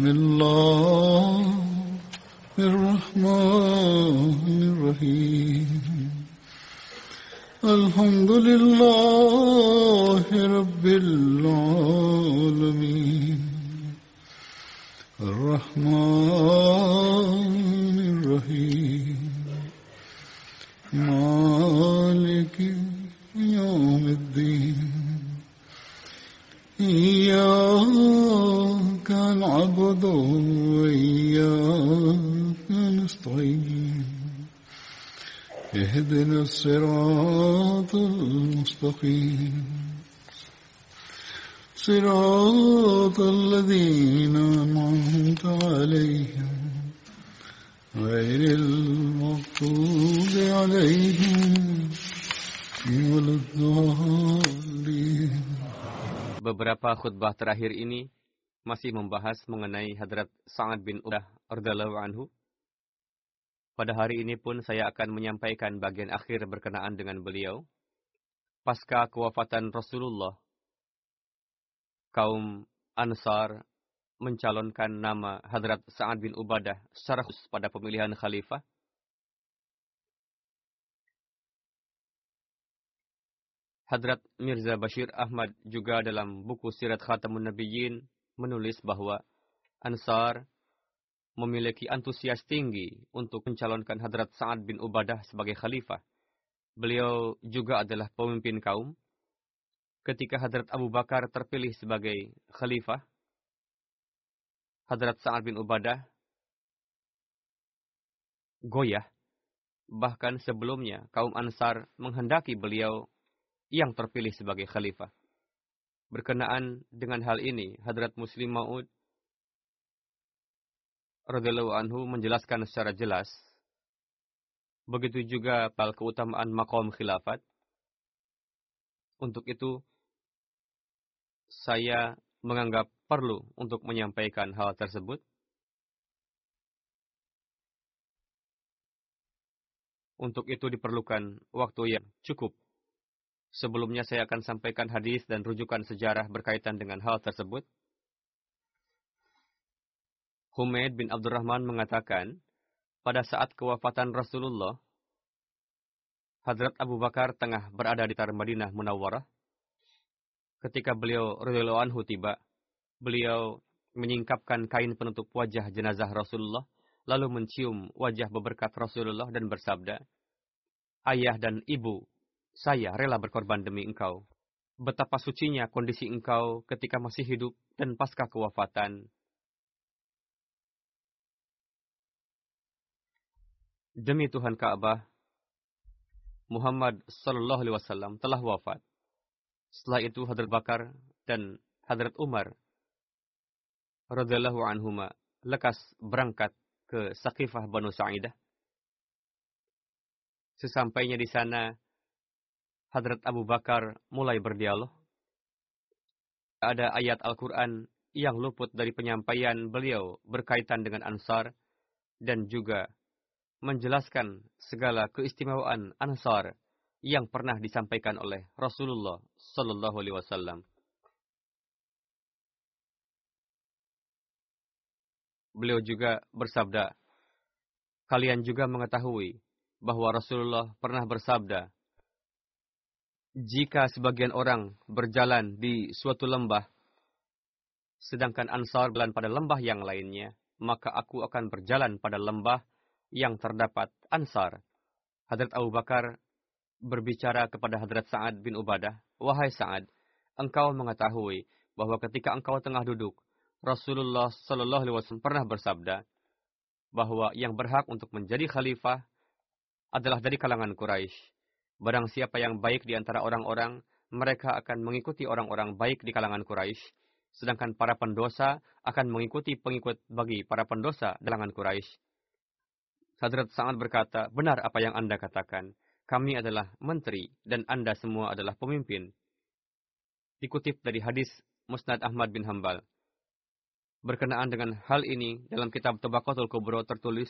بسم الله. Khutbah terakhir ini masih membahas mengenai Hadrat Sa'ad bin Udah radhiyallahu anhu. Pada hari ini pun saya akan menyampaikan bagian akhir berkenaan dengan beliau. Pasca kewafatan Rasulullah, kaum Ansar mencalonkan nama Hadrat Sa'ad bin Ubadah secara khusus pada pemilihan khalifah. Hadrat Mirza Bashir Ahmad juga dalam buku Sirat Khatamun Nabiyyin menulis bahwa Ansar memiliki antusias tinggi untuk mencalonkan Hadrat Sa'ad bin Ubadah sebagai khalifah. Beliau juga adalah pemimpin kaum. Ketika Hadrat Abu Bakar terpilih sebagai khalifah, Hadrat Sa'ad bin Ubadah goyah. Bahkan sebelumnya kaum Ansar menghendaki beliau yang terpilih sebagai khalifah. Berkenaan dengan hal ini, Hadrat Muslim Maud radhiyallahu anhu menjelaskan secara jelas. Begitu juga pal keutamaan makom khilafat. Untuk itu, saya menganggap perlu untuk menyampaikan hal tersebut. Untuk itu diperlukan waktu yang cukup Sebelumnya saya akan sampaikan hadis dan rujukan sejarah berkaitan dengan hal tersebut. Humaid bin Abdurrahman mengatakan, pada saat kewafatan Rasulullah, Hadrat Abu Bakar tengah berada di Tar Madinah Munawwarah. Ketika beliau radhiyallahu anhu tiba, beliau menyingkapkan kain penutup wajah jenazah Rasulullah, lalu mencium wajah beberkat Rasulullah dan bersabda, Ayah dan ibu saya rela berkorban demi engkau. Betapa sucinya kondisi engkau ketika masih hidup dan pasca kewafatan. Demi Tuhan Ka'bah, Muhammad Sallallahu Alaihi Wasallam telah wafat. Setelah itu Hadrat Bakar dan Hadrat Umar radhiyallahu anhuma lekas berangkat ke Sakifah Banu Sa'idah. Sesampainya di sana, Hadrat Abu Bakar mulai berdialog. Ada ayat Al-Quran yang luput dari penyampaian beliau berkaitan dengan Ansar dan juga menjelaskan segala keistimewaan Ansar yang pernah disampaikan oleh Rasulullah Sallallahu Alaihi Wasallam. Beliau juga bersabda, kalian juga mengetahui bahwa Rasulullah pernah bersabda, jika sebagian orang berjalan di suatu lembah, sedangkan Ansar berjalan pada lembah yang lainnya, maka aku akan berjalan pada lembah yang terdapat Ansar. Hadrat Abu Bakar berbicara kepada Hadrat Sa'ad bin Ubadah, Wahai Sa'ad, engkau mengetahui bahwa ketika engkau tengah duduk, Rasulullah Shallallahu Alaihi Wasallam pernah bersabda bahwa yang berhak untuk menjadi khalifah adalah dari kalangan Quraisy. Barang siapa yang baik di antara orang-orang, mereka akan mengikuti orang-orang baik di kalangan Quraisy, sedangkan para pendosa akan mengikuti pengikut bagi para pendosa di kalangan Quraisy. Hadrat Sa'ad berkata, benar apa yang Anda katakan. Kami adalah menteri dan Anda semua adalah pemimpin. Dikutip dari hadis Musnad Ahmad bin Hambal. Berkenaan dengan hal ini, dalam kitab Tabaqatul Kubro tertulis,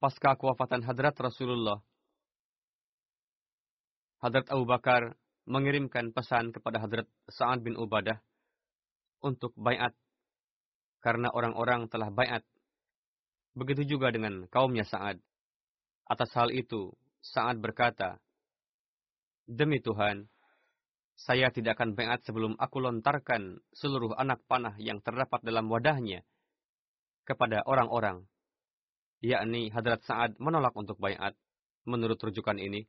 pasca kewafatan Hadrat Rasulullah, Hadrat Abu Bakar mengirimkan pesan kepada Hadrat Sa'ad bin Ubadah untuk bayat karena orang-orang telah bayat. Begitu juga dengan kaumnya Sa'ad. Atas hal itu, Sa'ad berkata, Demi Tuhan, saya tidak akan beat sebelum aku lontarkan seluruh anak panah yang terdapat dalam wadahnya kepada orang-orang. Yakni Hadrat Sa'ad menolak untuk bayat menurut rujukan ini.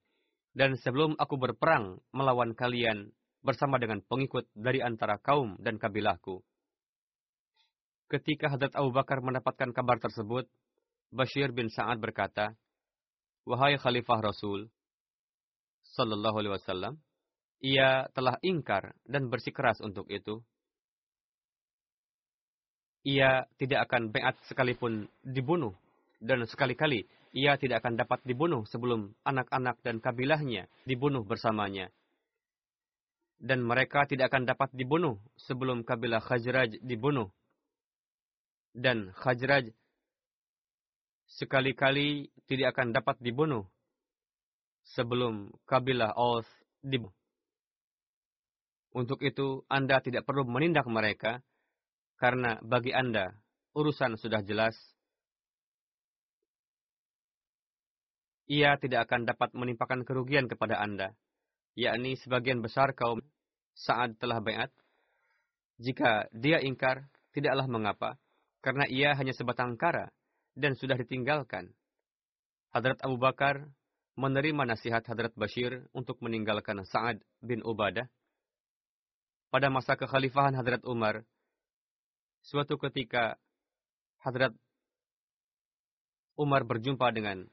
Dan sebelum aku berperang melawan kalian bersama dengan pengikut dari antara kaum dan kabilahku. Ketika Hadrat Abu Bakar mendapatkan kabar tersebut, Bashir bin Sa'ad berkata, Wahai Khalifah Rasul, Sallallahu Alaihi Wasallam, ia telah ingkar dan bersikeras untuk itu. Ia tidak akan beat sekalipun dibunuh, dan sekali-kali ia tidak akan dapat dibunuh sebelum anak-anak dan kabilahnya dibunuh bersamanya. Dan mereka tidak akan dapat dibunuh sebelum kabilah Khajraj dibunuh. Dan Khajraj sekali-kali tidak akan dapat dibunuh sebelum kabilah Aus dibunuh. Untuk itu, Anda tidak perlu menindak mereka, karena bagi Anda, urusan sudah jelas. Ia tidak akan dapat menimpakan kerugian kepada Anda, yakni sebagian besar kaum saat telah bayat. Jika dia ingkar, tidaklah mengapa, karena ia hanya sebatang kara dan sudah ditinggalkan. Hadrat Abu Bakar menerima nasihat Hadrat Bashir untuk meninggalkan Sa'ad bin Ubadah. Pada masa kekhalifahan Hadrat Umar, suatu ketika Hadrat Umar berjumpa dengan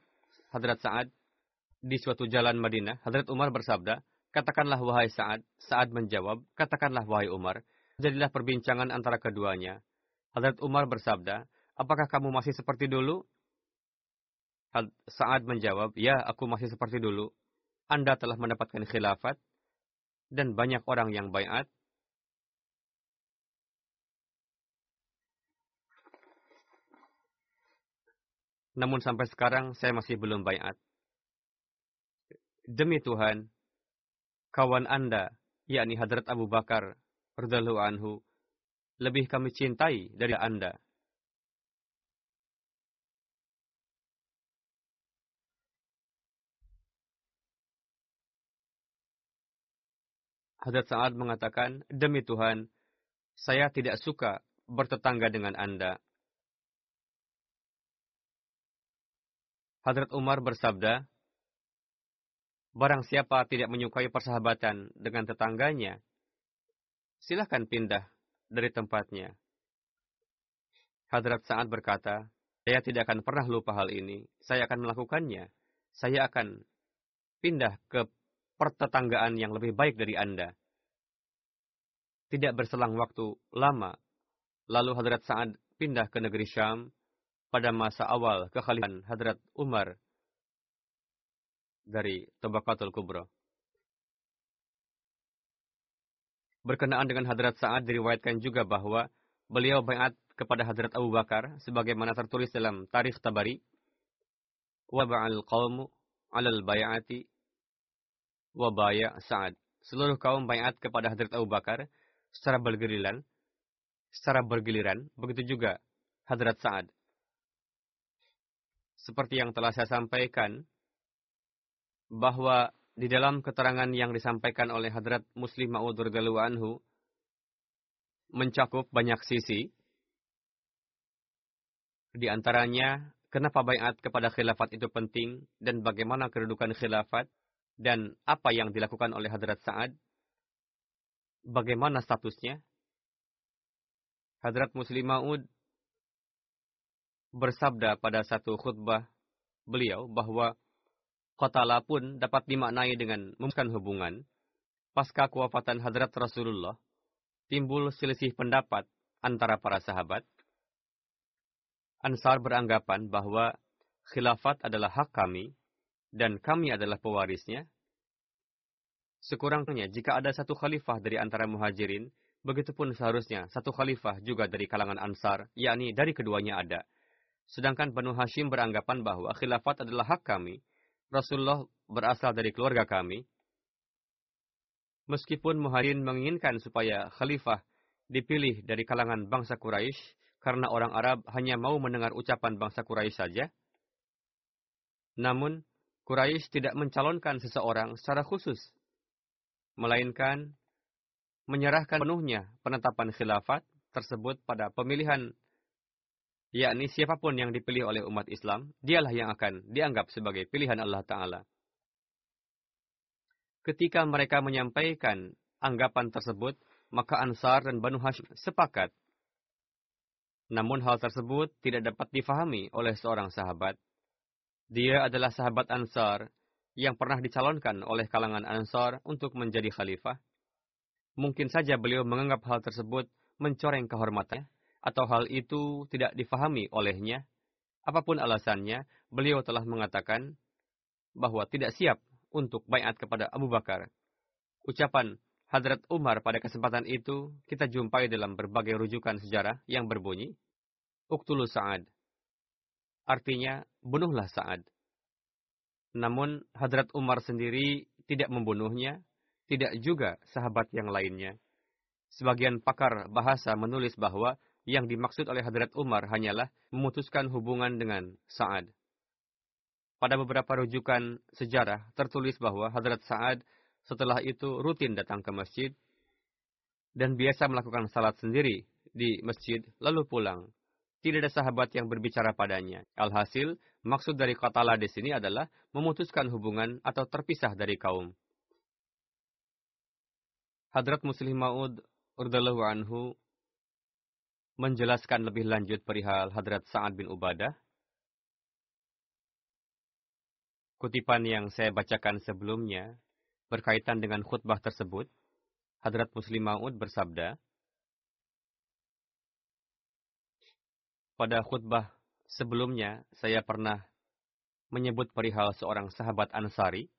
Hadrat Sa'ad di suatu jalan Madinah. Hadrat Umar bersabda, Katakanlah wahai Sa'ad. Sa'ad menjawab, Katakanlah wahai Umar. Jadilah perbincangan antara keduanya. Hadrat Umar bersabda, apakah kamu masih seperti dulu? Saat menjawab, ya aku masih seperti dulu. Anda telah mendapatkan khilafat, dan banyak orang yang bayat. Namun sampai sekarang saya masih belum bayat. Demi Tuhan, kawan Anda, yakni Hadrat Abu Bakar, radhiyallahu anhu, lebih kami cintai dari Anda. Hadrat Sa'ad mengatakan, Demi Tuhan, saya tidak suka bertetangga dengan Anda. Hadrat Umar bersabda, Barang siapa tidak menyukai persahabatan dengan tetangganya, silahkan pindah dari tempatnya. Hadrat Sa'ad berkata, saya tidak akan pernah lupa hal ini. Saya akan melakukannya. Saya akan pindah ke pertetanggaan yang lebih baik dari Anda. Tidak berselang waktu lama, lalu Hadrat Sa'ad pindah ke negeri Syam pada masa awal kekhalifahan Hadrat Umar dari Tabaqatul Kubra. Berkenaan dengan Hadrat Sa'ad diriwayatkan juga bahwa beliau bayat kepada Hadrat Abu Bakar sebagaimana tertulis dalam Tarikh Tabari. Waba'al qawmu alal bayati wa baya' Sa'ad. Seluruh kaum bayat kepada Hadrat Abu Bakar secara bergiliran, secara bergiliran, begitu juga Hadrat Sa'ad. Seperti yang telah saya sampaikan, bahwa di dalam keterangan yang disampaikan oleh Hadrat Muslim Ma'ud anhu, mencakup banyak sisi. Di antaranya, kenapa bayat kepada khilafat itu penting, dan bagaimana kedudukan khilafat, dan apa yang dilakukan oleh Hadrat Sa'ad, bagaimana statusnya. Hadrat Muslim Maud bersabda pada satu khutbah beliau bahwa Qatala pun dapat dimaknai dengan memutuskan hubungan. Pasca kewafatan Hadrat Rasulullah, timbul selisih pendapat antara para sahabat. Ansar beranggapan bahwa khilafat adalah hak kami dan kami adalah pewarisnya. Sekurangnya jika ada satu khalifah dari antara muhajirin, begitupun seharusnya satu khalifah juga dari kalangan ansar, yakni dari keduanya ada. Sedangkan Banu Hashim beranggapan bahwa khilafat adalah hak kami, Rasulullah berasal dari keluarga kami. Meskipun muhajirin menginginkan supaya khalifah dipilih dari kalangan bangsa Quraisy karena orang Arab hanya mau mendengar ucapan bangsa Quraisy saja, namun Quraisy tidak mencalonkan seseorang secara khusus, melainkan menyerahkan penuhnya penetapan khilafat tersebut pada pemilihan yakni siapa pun yang dipilih oleh umat Islam, dialah yang akan dianggap sebagai pilihan Allah Ta'ala. Ketika mereka menyampaikan anggapan tersebut, maka Ansar dan Banu Hashim sepakat. Namun hal tersebut tidak dapat difahami oleh seorang sahabat. Dia adalah sahabat Ansar yang pernah dicalonkan oleh kalangan Ansar untuk menjadi khalifah. Mungkin saja beliau menganggap hal tersebut mencoreng kehormatannya, atau hal itu tidak difahami olehnya. Apa pun alasannya, beliau telah mengatakan bahwa tidak siap untuk bayat kepada Abu Bakar. Ucapan Hadrat Umar pada kesempatan itu kita jumpai dalam berbagai rujukan sejarah yang berbunyi, Uktulu Sa'ad, Artinya, bunuhlah Sa'ad. Namun, Hadrat Umar sendiri tidak membunuhnya, tidak juga sahabat yang lainnya. Sebagian pakar bahasa menulis bahwa yang dimaksud oleh Hadrat Umar hanyalah memutuskan hubungan dengan Sa'ad. Pada beberapa rujukan sejarah tertulis bahwa Hadrat Sa'ad setelah itu rutin datang ke masjid dan biasa melakukan salat sendiri di masjid lalu pulang tidak ada sahabat yang berbicara padanya. Alhasil, maksud dari qatala di sini adalah memutuskan hubungan atau terpisah dari kaum. Hadrat Muslim Maud urdallahu anhu menjelaskan lebih lanjut perihal Hadrat Sa'ad bin Ubadah. Kutipan yang saya bacakan sebelumnya berkaitan dengan khutbah tersebut, Hadrat Muslim Maud bersabda, Pada khutbah sebelumnya, saya pernah menyebut perihal seorang sahabat Ansari.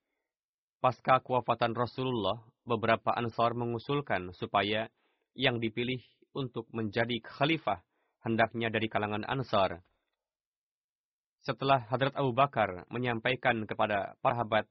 Pasca kewafatan Rasulullah, beberapa Ansar mengusulkan supaya yang dipilih untuk menjadi khalifah hendaknya dari kalangan Ansar. Setelah Hadrat Abu Bakar menyampaikan kepada para sahabat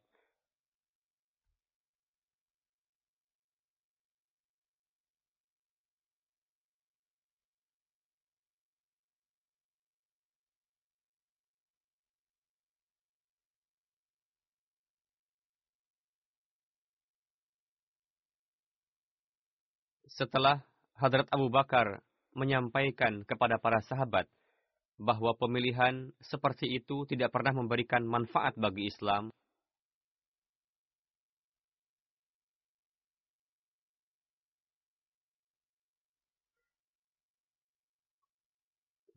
setelah Hadrat Abu Bakar menyampaikan kepada para sahabat bahwa pemilihan seperti itu tidak pernah memberikan manfaat bagi Islam,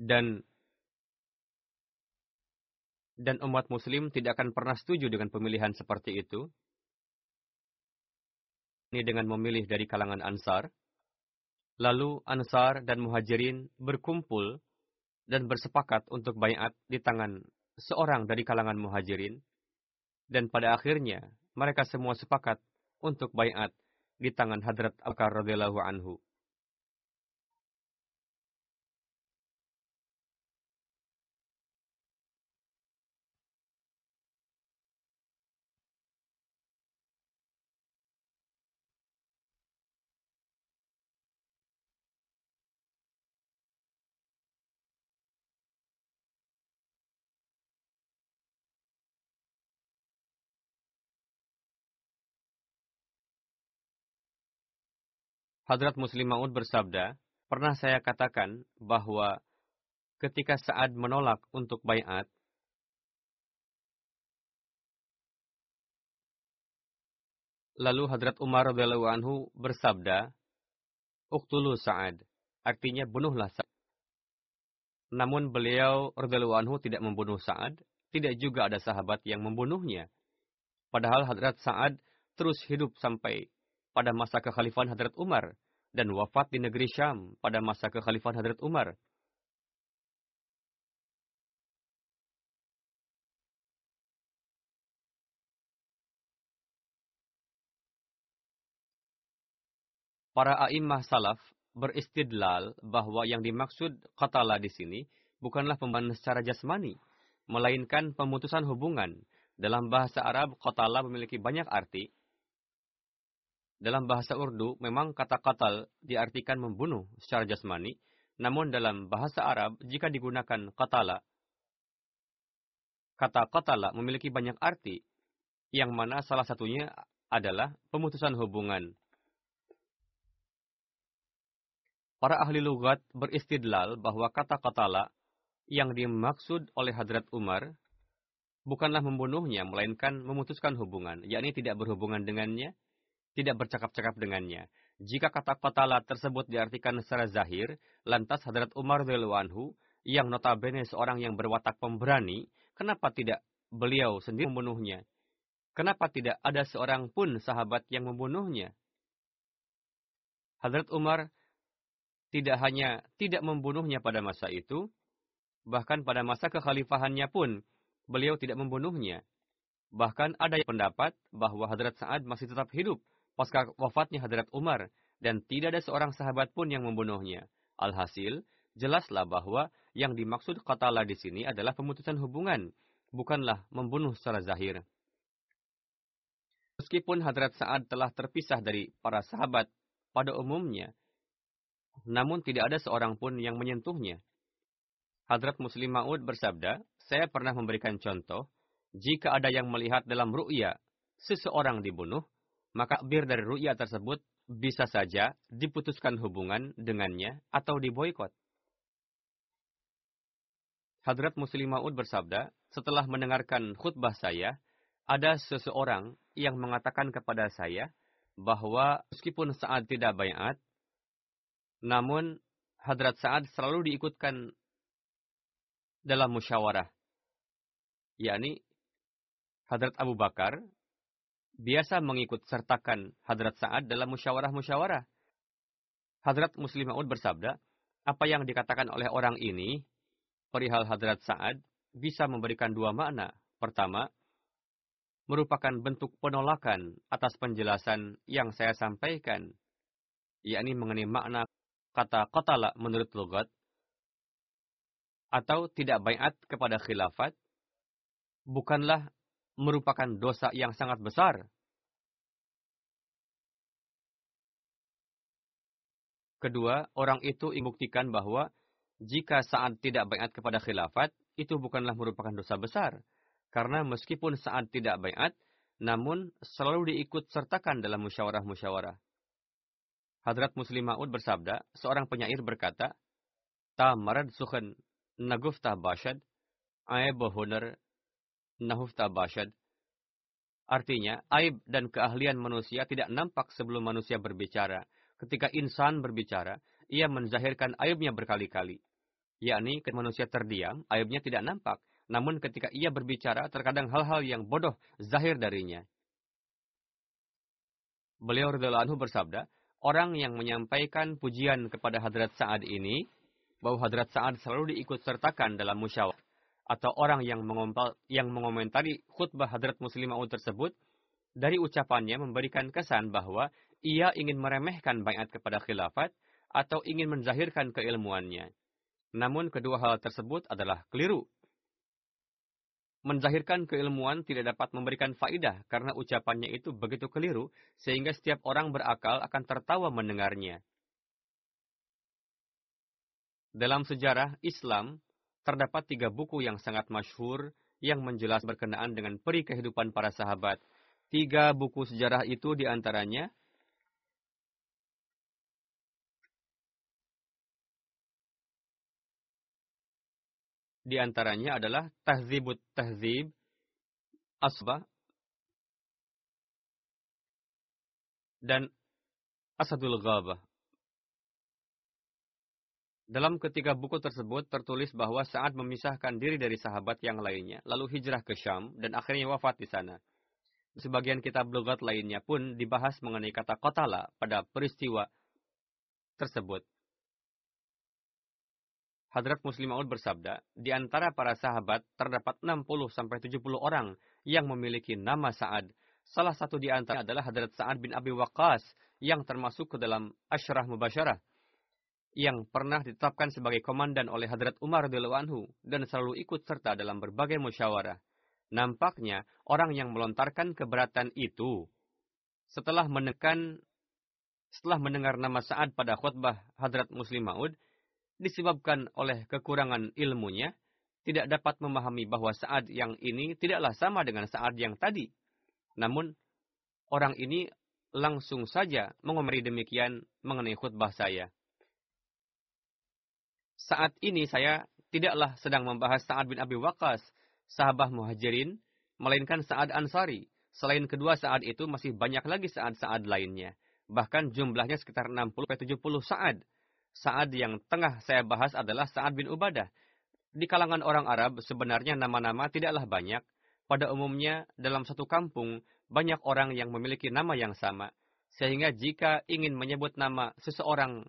dan dan umat muslim tidak akan pernah setuju dengan pemilihan seperti itu. Ini dengan memilih dari kalangan Ansar. Lalu Ansar dan Muhajirin berkumpul dan bersepakat untuk bayat di tangan seorang dari kalangan Muhajirin. Dan pada akhirnya mereka semua sepakat untuk bayat di tangan Hadrat Al-Bakar radhiyallahu anhu. Hadrat Muslim Maud bersabda, pernah saya katakan bahwa ketika Sa'ad menolak untuk bayat, lalu Hadrat Umar radhiyallahu anhu bersabda, "Uqtulu Sa'ad." artinya bunuhlah Sa'ad. Namun beliau radhiyallahu anhu tidak membunuh Sa'ad, tidak juga ada sahabat yang membunuhnya. Padahal Hadrat Sa'ad terus hidup sampai pada masa kekhalifahan Hadrat Umar dan wafat di negeri Syam pada masa kekhalifahan Hadrat Umar. Para a'immah salaf beristidlal bahwa yang dimaksud qatala di sini bukanlah pembunuhan secara jasmani, melainkan pemutusan hubungan. Dalam bahasa Arab, qatala memiliki banyak arti. Dalam bahasa Urdu, memang kata qatal diartikan membunuh secara jasmani, namun dalam bahasa Arab, jika digunakan qatala, kata qatala memiliki banyak arti, yang mana salah satunya adalah pemutusan hubungan. Para ahli lugat beristidlal bahwa kata katala yang dimaksud oleh Hadrat Umar bukanlah membunuhnya, melainkan memutuskan hubungan, yakni tidak berhubungan dengannya, tidak bercakap-cakap dengannya. Jika kata katala tersebut diartikan secara zahir, lantas Hadrat Umar anhu yang notabene seorang yang berwatak pemberani, kenapa tidak beliau sendiri membunuhnya? Kenapa tidak ada seorang pun sahabat yang membunuhnya? Hadrat Umar tidak hanya tidak membunuhnya pada masa itu, bahkan pada masa kekhalifahannya pun beliau tidak membunuhnya. Bahkan ada yang pendapat bahwa Hadrat Sa'ad masih tetap hidup pasca wafatnya Hadrat Umar dan tidak ada seorang sahabat pun yang membunuhnya. Alhasil, jelaslah bahwa yang dimaksud katala di sini adalah pemutusan hubungan, bukanlah membunuh secara zahir. Meskipun Hadrat Sa'ad telah terpisah dari para sahabat pada umumnya, namun tidak ada seorang pun yang menyentuhnya. Hadrat Muslim Ma'ud bersabda, saya pernah memberikan contoh, jika ada yang melihat dalam ru'ya seseorang dibunuh, maka bir dari ru'ya tersebut bisa saja diputuskan hubungan dengannya atau diboykot. Hadrat Muslim Ma'ud bersabda, setelah mendengarkan khutbah saya, ada seseorang yang mengatakan kepada saya bahwa meskipun saat tidak bayat, namun, Hadrat Sa'ad selalu diikutkan dalam musyawarah. yakni Hadrat Abu Bakar biasa mengikut sertakan Hadrat Sa'ad dalam musyawarah-musyawarah. Hadrat Muslim Ma'ud bersabda, apa yang dikatakan oleh orang ini, perihal Hadrat Sa'ad, bisa memberikan dua makna. Pertama, merupakan bentuk penolakan atas penjelasan yang saya sampaikan, yakni mengenai makna kata qatala menurut logat, atau tidak bayat kepada khilafat, bukanlah merupakan dosa yang sangat besar. Kedua, orang itu membuktikan bahwa jika saat tidak bayat kepada khilafat, itu bukanlah merupakan dosa besar. Karena meskipun saat tidak bayat, namun selalu diikut sertakan dalam musyawarah-musyawarah. Hadrat Muslim Ma'ud bersabda, seorang penyair berkata, Ta marad sukhan nagufta bashad, hunar nahufta bashad. Artinya, aib dan keahlian manusia tidak nampak sebelum manusia berbicara. Ketika insan berbicara, ia menzahirkan aibnya berkali-kali. Yakni, ketika manusia terdiam, aibnya tidak nampak. Namun ketika ia berbicara, terkadang hal-hal yang bodoh zahir darinya. Beliau radhiyallahu anhu bersabda, orang yang menyampaikan pujian kepada Hadrat Sa'ad ini, bahwa Hadrat Sa'ad selalu diikut sertakan dalam musyawarah, atau orang yang, yang mengomentari khutbah Hadrat Muslim Ma'ud tersebut, dari ucapannya memberikan kesan bahwa ia ingin meremehkan bayat kepada khilafat, atau ingin menzahirkan keilmuannya. Namun kedua hal tersebut adalah keliru menzahirkan keilmuan tidak dapat memberikan faidah karena ucapannya itu begitu keliru sehingga setiap orang berakal akan tertawa mendengarnya. Dalam sejarah Islam, terdapat tiga buku yang sangat masyhur yang menjelas berkenaan dengan peri kehidupan para sahabat. Tiga buku sejarah itu di antaranya Di antaranya adalah Tahzibut Tahzib, Asbah, dan Asadul Ghabah. Dalam ketiga buku tersebut tertulis bahwa saat memisahkan diri dari sahabat yang lainnya, lalu hijrah ke Syam dan akhirnya wafat di sana. Sebagian kitab logat lainnya pun dibahas mengenai kata kotala pada peristiwa tersebut. Hadrat Muslim Maud bersabda, di antara para sahabat terdapat 60-70 orang yang memiliki nama Sa'ad. Salah satu di antara adalah Hadrat Sa'ad bin Abi Waqqas yang termasuk ke dalam Ashrah Mubasyarah yang pernah ditetapkan sebagai komandan oleh Hadrat Umar radhiyallahu anhu dan selalu ikut serta dalam berbagai musyawarah. Nampaknya orang yang melontarkan keberatan itu setelah menekan setelah mendengar nama Sa'ad pada khutbah Hadrat Muslim Maud disebabkan oleh kekurangan ilmunya tidak dapat memahami bahwa Sa'ad yang ini tidaklah sama dengan Sa'ad yang tadi. Namun orang ini langsung saja mengomeri demikian mengenai khutbah saya. Saat ini saya tidaklah sedang membahas Sa'ad bin Abi Waqqas, sahabat muhajirin, melainkan Sa'ad Ansari. Selain kedua Sa'ad itu masih banyak lagi Sa'ad-Sa'ad lainnya. Bahkan jumlahnya sekitar 60-70 Sa'ad. Sa'ad yang tengah saya bahas adalah Sa'ad bin Ubadah. Di kalangan orang Arab sebenarnya nama-nama tidaklah banyak. Pada umumnya dalam satu kampung banyak orang yang memiliki nama yang sama. Sehingga jika ingin menyebut nama seseorang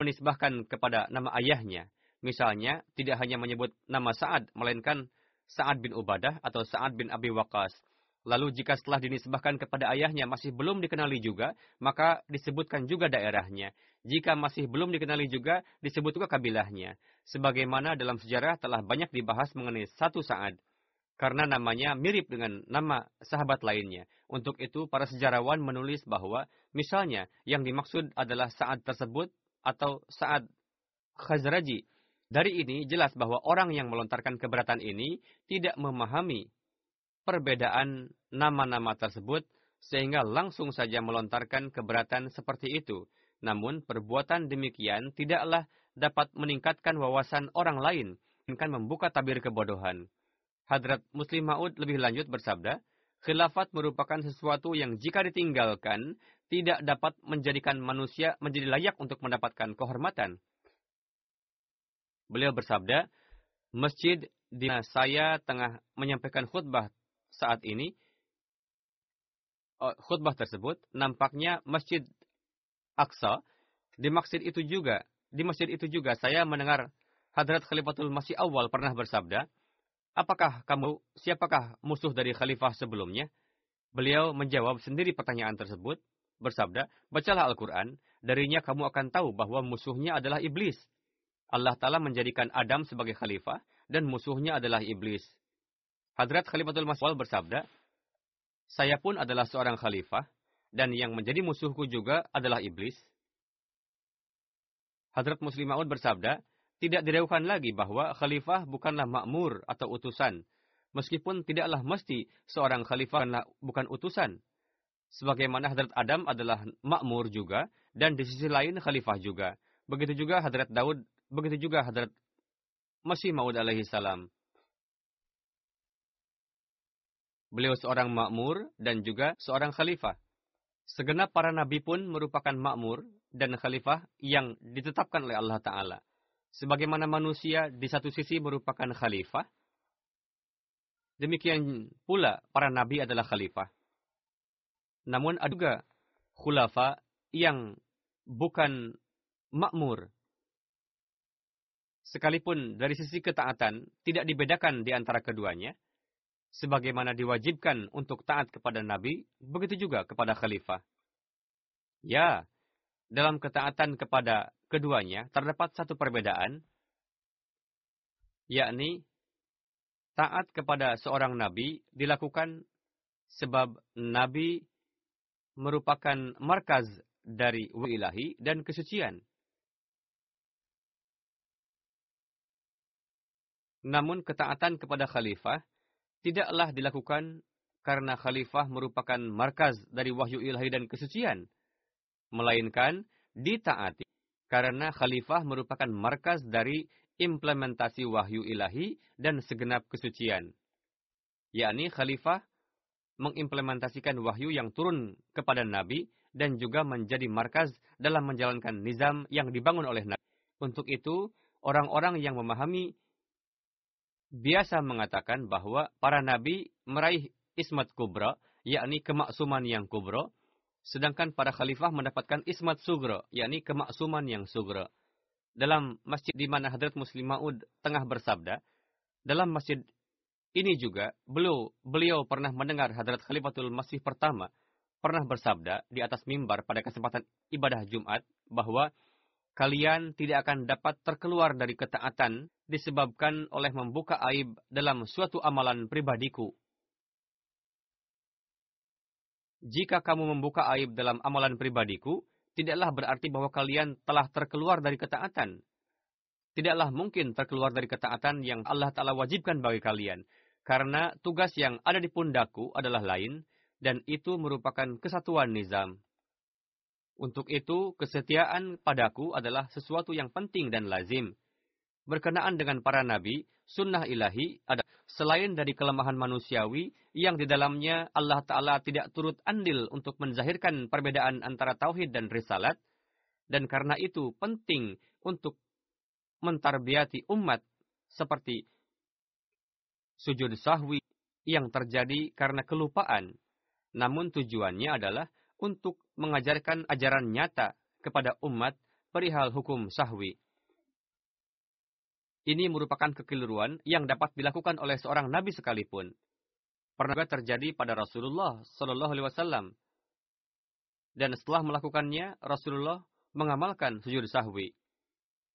menisbahkan kepada nama ayahnya. Misalnya, tidak hanya menyebut nama Sa'ad, melainkan Sa'ad bin Ubadah atau Sa'ad bin Abi Waqas. Lalu jika setelah dinisbahkan kepada ayahnya masih belum dikenali juga, maka disebutkan juga daerahnya. Jika masih belum dikenali juga, disebut juga kabilahnya. Sebagaimana dalam sejarah telah banyak dibahas mengenai satu Sa'ad. Karena namanya mirip dengan nama sahabat lainnya. Untuk itu, para sejarawan menulis bahwa, misalnya, yang dimaksud adalah Sa'ad tersebut atau saat Khazraji. Dari ini jelas bahwa orang yang melontarkan keberatan ini tidak memahami perbedaan nama-nama tersebut sehingga langsung saja melontarkan keberatan seperti itu. Namun perbuatan demikian tidaklah dapat meningkatkan wawasan orang lain, melainkan membuka tabir kebodohan. Hadrat Muslim Ma'ud lebih lanjut bersabda, khilafat merupakan sesuatu yang jika ditinggalkan tidak dapat menjadikan manusia menjadi layak untuk mendapatkan kehormatan. Beliau bersabda, masjid di mana saya tengah menyampaikan khutbah saat ini, oh, khutbah tersebut nampaknya masjid Aqsa. Di masjid itu juga, di masjid itu juga saya mendengar Hadrat Khalifatul Masih awal pernah bersabda, Apakah kamu, siapakah musuh dari khalifah sebelumnya? Beliau menjawab sendiri pertanyaan tersebut bersabda, bacalah Al-Quran, darinya kamu akan tahu bahwa musuhnya adalah iblis. Allah Ta'ala menjadikan Adam sebagai khalifah, dan musuhnya adalah iblis. Hadrat Khalifatul Maswal bersabda, saya pun adalah seorang khalifah, dan yang menjadi musuhku juga adalah iblis. Hadrat Muslim Ma'ud bersabda, tidak diragukan lagi bahwa khalifah bukanlah makmur atau utusan, meskipun tidaklah mesti seorang khalifah bukan utusan. Sebagaimana Hadrat Adam adalah makmur juga, dan di sisi lain khalifah juga. Begitu juga Hadrat Daud, begitu juga Hadrat Masih Maud alaihi salam. Beliau seorang makmur dan juga seorang khalifah. Segenap para nabi pun merupakan makmur dan khalifah yang ditetapkan oleh Allah Ta'ala. Sebagaimana manusia di satu sisi merupakan khalifah, demikian pula para nabi adalah khalifah. Namun ada juga khulafa yang bukan makmur. Sekalipun dari sisi ketaatan tidak dibedakan di antara keduanya, sebagaimana diwajibkan untuk taat kepada Nabi, begitu juga kepada khalifah. Ya, dalam ketaatan kepada keduanya terdapat satu perbedaan, yakni taat kepada seorang Nabi dilakukan sebab Nabi merupakan markaz dari ilahi dan kesucian. Namun ketaatan kepada khalifah tidaklah dilakukan karena khalifah merupakan markaz dari wahyu ilahi dan kesucian, melainkan ditaati karena khalifah merupakan markaz dari implementasi wahyu ilahi dan segenap kesucian. yakni khalifah mengimplementasikan wahyu yang turun kepada Nabi dan juga menjadi markaz dalam menjalankan nizam yang dibangun oleh Nabi. Untuk itu, orang-orang yang memahami biasa mengatakan bahwa para nabi meraih ismat kubra, yakni kemaksuman yang kubra, sedangkan para khalifah mendapatkan ismat sugra, yakni kemaksuman yang sugra. Dalam masjid di mana Hadrat Muslim Ma'ud tengah bersabda, dalam masjid ini juga beliau, beliau pernah mendengar Hadrat Khalifatul Masih pertama pernah bersabda di atas mimbar pada kesempatan ibadah Jumat bahwa kalian tidak akan dapat terkeluar dari ketaatan disebabkan oleh membuka aib dalam suatu amalan pribadiku. Jika kamu membuka aib dalam amalan pribadiku, tidaklah berarti bahwa kalian telah terkeluar dari ketaatan. Tidaklah mungkin terkeluar dari ketaatan yang Allah Ta'ala wajibkan bagi kalian. Karena tugas yang ada di pundakku adalah lain, dan itu merupakan kesatuan nizam. Untuk itu, kesetiaan padaku adalah sesuatu yang penting dan lazim. Berkenaan dengan para nabi, sunnah ilahi ada selain dari kelemahan manusiawi yang di dalamnya Allah Ta'ala tidak turut andil untuk menzahirkan perbedaan antara tauhid dan risalat, dan karena itu penting untuk mentarbiati umat seperti sujud sahwi yang terjadi karena kelupaan. Namun tujuannya adalah untuk mengajarkan ajaran nyata kepada umat perihal hukum sahwi. Ini merupakan kekeliruan yang dapat dilakukan oleh seorang nabi sekalipun. Pernah terjadi pada Rasulullah Shallallahu Alaihi Wasallam. Dan setelah melakukannya, Rasulullah mengamalkan sujud sahwi.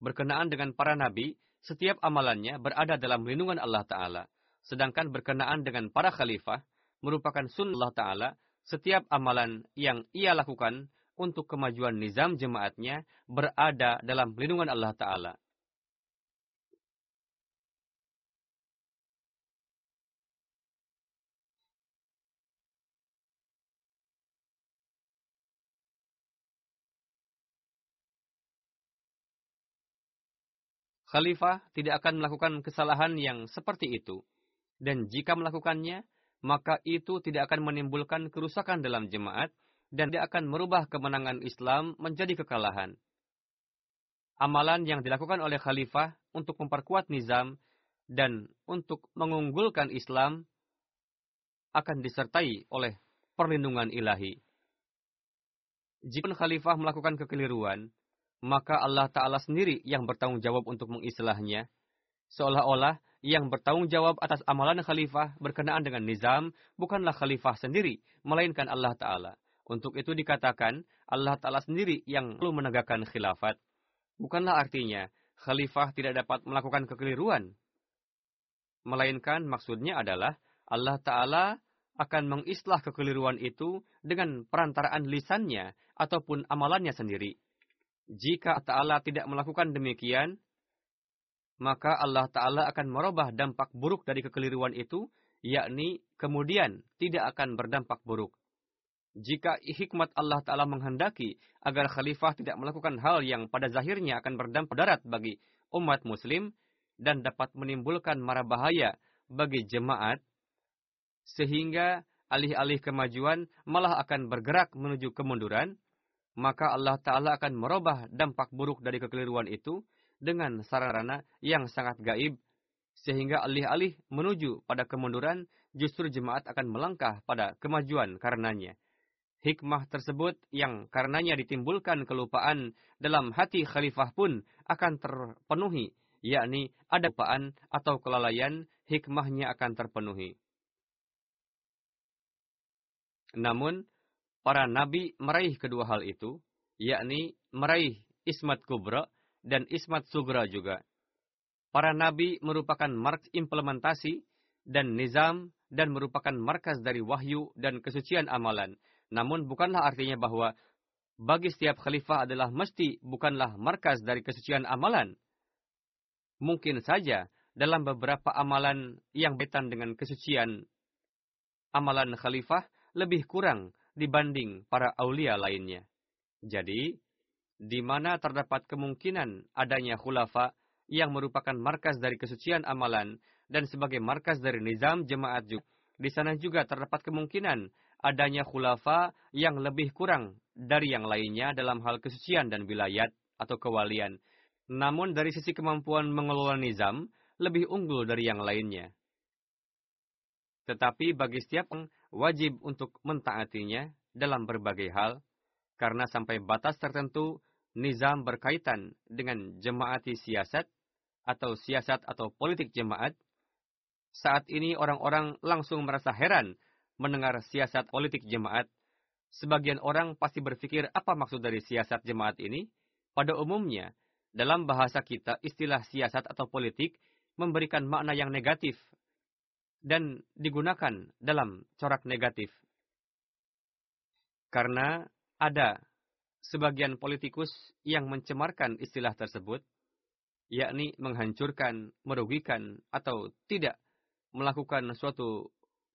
Berkenaan dengan para nabi, setiap amalannya berada dalam lindungan Allah Ta'ala. Sedangkan berkenaan dengan para khalifah, merupakan sunnah Ta'ala setiap amalan yang ia lakukan untuk kemajuan nizam jemaatnya berada dalam lindungan Allah Ta'ala. Khalifah tidak akan melakukan kesalahan yang seperti itu. Dan jika melakukannya, maka itu tidak akan menimbulkan kerusakan dalam jemaat dan tidak akan merubah kemenangan Islam menjadi kekalahan. Amalan yang dilakukan oleh khalifah untuk memperkuat nizam dan untuk mengunggulkan Islam akan disertai oleh perlindungan ilahi. Jika khalifah melakukan kekeliruan, maka Allah Ta'ala sendiri yang bertanggung jawab untuk mengislahnya, seolah-olah yang bertanggung jawab atas amalan khalifah berkenaan dengan nizam bukanlah khalifah sendiri, melainkan Allah Ta'ala. Untuk itu dikatakan, Allah Ta'ala sendiri yang perlu menegakkan khilafat. Bukanlah artinya, khalifah tidak dapat melakukan kekeliruan. Melainkan maksudnya adalah, Allah Ta'ala akan mengislah kekeliruan itu dengan perantaraan lisannya ataupun amalannya sendiri. Jika Ta'ala tidak melakukan demikian, maka Allah Ta'ala akan merubah dampak buruk dari kekeliruan itu, yakni kemudian tidak akan berdampak buruk. Jika hikmat Allah Ta'ala menghendaki agar khalifah tidak melakukan hal yang pada zahirnya akan berdampak darat bagi umat muslim dan dapat menimbulkan marah bahaya bagi jemaat, sehingga alih-alih kemajuan malah akan bergerak menuju kemunduran, maka Allah Ta'ala akan merubah dampak buruk dari kekeliruan itu, dengan sarana yang sangat gaib, sehingga alih-alih menuju pada kemunduran, justru jemaat akan melangkah pada kemajuan karenanya. Hikmah tersebut yang karenanya ditimbulkan kelupaan dalam hati khalifah pun akan terpenuhi, yakni ada kelupaan atau kelalaian, hikmahnya akan terpenuhi. Namun, para nabi meraih kedua hal itu, yakni meraih ismat kubra dan Ismat Sugra juga. Para nabi merupakan markas implementasi dan nizam dan merupakan markas dari wahyu dan kesucian amalan. Namun bukanlah artinya bahwa bagi setiap khalifah adalah mesti bukanlah markas dari kesucian amalan. Mungkin saja dalam beberapa amalan yang betan dengan kesucian amalan khalifah lebih kurang dibanding para aulia lainnya. Jadi, di mana terdapat kemungkinan adanya khulafa yang merupakan markas dari kesucian amalan dan sebagai markas dari nizam jemaat juga. Di sana juga terdapat kemungkinan adanya khulafa yang lebih kurang dari yang lainnya dalam hal kesucian dan wilayat atau kewalian. Namun dari sisi kemampuan mengelola nizam, lebih unggul dari yang lainnya. Tetapi bagi setiap orang, wajib untuk mentaatinya dalam berbagai hal, karena sampai batas tertentu, nizam berkaitan dengan jemaati siasat, atau siasat atau politik jemaat, saat ini orang-orang langsung merasa heran mendengar siasat politik jemaat. Sebagian orang pasti berpikir apa maksud dari siasat jemaat ini? Pada umumnya, dalam bahasa kita istilah siasat atau politik memberikan makna yang negatif dan digunakan dalam corak negatif. Karena ada sebagian politikus yang mencemarkan istilah tersebut, yakni menghancurkan, merugikan, atau tidak melakukan suatu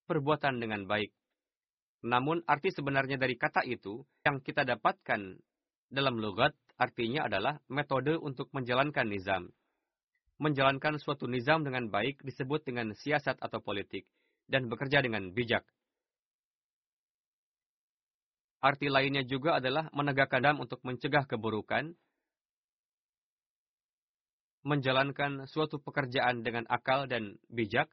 perbuatan dengan baik. Namun arti sebenarnya dari kata itu yang kita dapatkan dalam logat artinya adalah metode untuk menjalankan nizam. Menjalankan suatu nizam dengan baik disebut dengan siasat atau politik dan bekerja dengan bijak. Arti lainnya juga adalah menegakkan dam untuk mencegah keburukan, menjalankan suatu pekerjaan dengan akal dan bijak,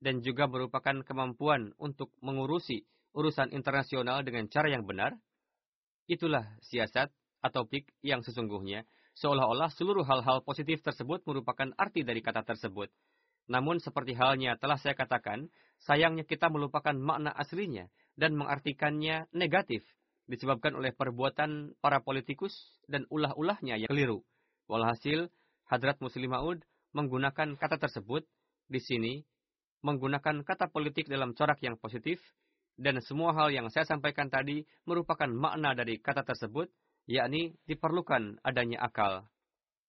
dan juga merupakan kemampuan untuk mengurusi urusan internasional dengan cara yang benar, itulah siasat atau pik yang sesungguhnya, seolah-olah seluruh hal-hal positif tersebut merupakan arti dari kata tersebut. Namun seperti halnya telah saya katakan, sayangnya kita melupakan makna aslinya dan mengartikannya negatif, disebabkan oleh perbuatan para politikus dan ulah-ulahnya yang keliru. Walhasil, Hadrat Muslim Maud menggunakan kata tersebut di sini menggunakan kata politik dalam corak yang positif, dan semua hal yang saya sampaikan tadi merupakan makna dari kata tersebut, yakni diperlukan adanya akal,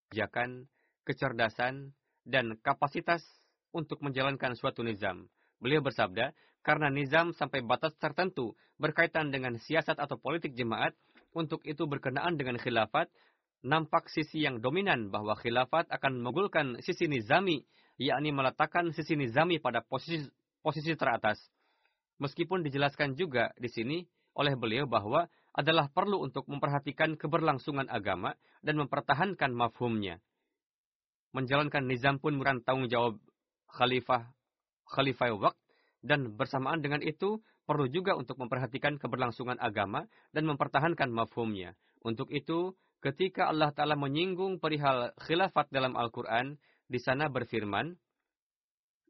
kebijakan, kecerdasan, dan kapasitas untuk menjalankan suatu nizam. Beliau bersabda, karena nizam sampai batas tertentu berkaitan dengan siasat atau politik jemaat, untuk itu berkenaan dengan khilafat, nampak sisi yang dominan bahwa khilafat akan menggulkan sisi nizami yakni meletakkan sisi nizami pada posisi, posisi teratas. Meskipun dijelaskan juga di sini oleh beliau bahwa adalah perlu untuk memperhatikan keberlangsungan agama dan mempertahankan mafhumnya. Menjalankan nizam pun tanggung jawab khalifah khalifah waqt dan bersamaan dengan itu perlu juga untuk memperhatikan keberlangsungan agama dan mempertahankan mafhumnya. Untuk itu, ketika Allah Ta'ala menyinggung perihal khilafat dalam Al-Quran, di sana berfirman,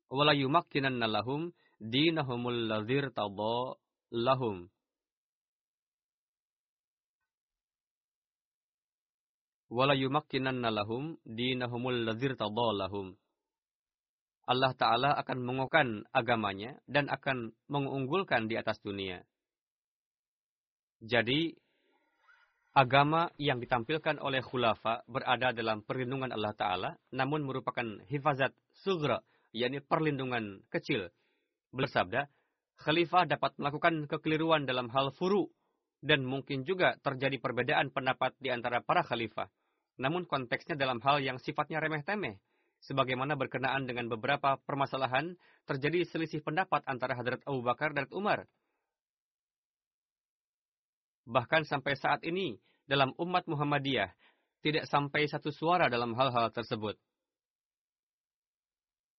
"Wala yumakkinanna lahum dinahumul ladzir lahum." Yumakkinanna lahum dinahumul ladzir lahum. Allah Ta'ala akan mengokan agamanya dan akan mengunggulkan di atas dunia. Jadi, agama yang ditampilkan oleh khulafa berada dalam perlindungan Allah Ta'ala, namun merupakan hifazat sugra, yakni perlindungan kecil. Bersabda, khalifah dapat melakukan kekeliruan dalam hal furu, dan mungkin juga terjadi perbedaan pendapat di antara para khalifah. Namun konteksnya dalam hal yang sifatnya remeh-temeh. Sebagaimana berkenaan dengan beberapa permasalahan, terjadi selisih pendapat antara Hadrat Abu Bakar dan Umar Bahkan sampai saat ini, dalam umat Muhammadiyah, tidak sampai satu suara dalam hal-hal tersebut.